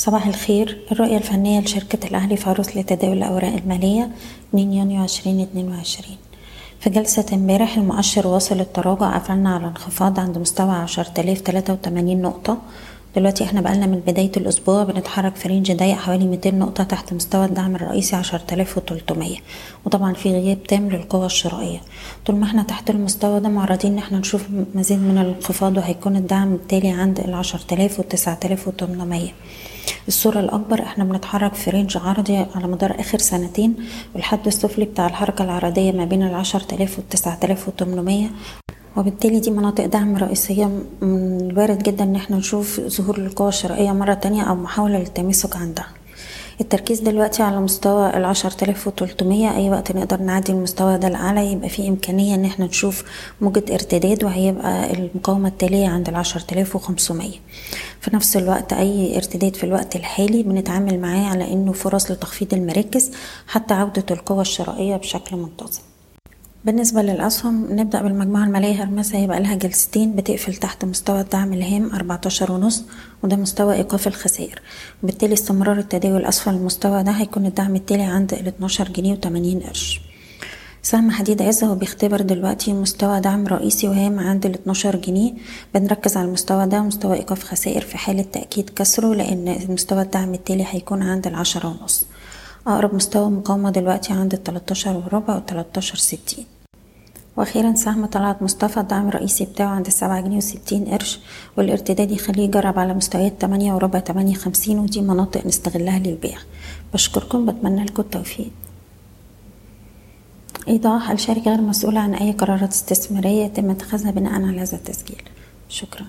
صباح الخير. الرؤية الفنية لشركة الأهلي فاروس لتداول الأوراق المالية 2 يونيو 2022 في جلسة امبارح المؤشر واصل التراجع قفلنا على انخفاض عند مستوى 10083 نقطة. دلوقتي إحنا بقالنا من بداية الأسبوع بنتحرك في رينج ضيق حوالي 200 نقطة تحت مستوى الدعم الرئيسي 10300 وطبعا في غياب تام للقوة الشرائية. طول ما إحنا تحت المستوى ده معرضين إن إحنا نشوف مزيد من الانخفاض وهيكون الدعم التالي عند ال 10000 و 9800 الصورة الأكبر إحنا بنتحرك في رينج عرضي على مدار آخر سنتين والحد السفلي بتاع الحركة العرضية ما بين تلاف والتسعة تلاف وتمنمية. وبالتالي دي مناطق دعم رئيسية من الوارد جدا إن إحنا نشوف ظهور للقوى الشرائية مرة تانية أو محاولة للتمسك عندها التركيز دلوقتي على مستوى العشر تلاف وتلتمية. أي وقت نقدر نعدي المستوى ده الأعلى يبقى في إمكانية إن إحنا نشوف موجة ارتداد وهيبقى المقاومة التالية عند العشر تلاف وخمسمية. في نفس الوقت أي ارتداد في الوقت الحالي بنتعامل معاه على إنه فرص لتخفيض المراكز حتى عودة القوى الشرائية بشكل منتظم. بالنسبة للأسهم نبدأ بالمجموعة المالية هرمسة هيبقى لها جلستين بتقفل تحت مستوى الدعم الهام 14 ونص وده مستوى إيقاف الخسائر. وبالتالي استمرار التداول أسفل المستوى ده هيكون الدعم التالي عند ال 12 جنيه و80 قرش. سهم حديد عزة هو بيختبر دلوقتي مستوى دعم رئيسي وهام عند ال 12 جنيه. بنركز على المستوى ده مستوى إيقاف خسائر في حالة تأكيد كسره لأن مستوى الدعم التالي هيكون عند العشرة ونص. أقرب مستوى مقاومة دلوقتي عند التلاتاشر وربع وتلاتاشر ستين. وأخيرا سهم طلعت مصطفى الدعم الرئيسي بتاعه عند السبعة جنيه وستين قرش والارتداد يخليه يجرب على مستويات تمانية وربع تمانية خمسين ودي مناطق نستغلها للبيع. بشكركم بتمنى لكم التوفيق. إيضاح الشركة غير مسؤولة عن أي قرارات استثمارية يتم اتخاذها بناء على هذا التسجيل. شكرا.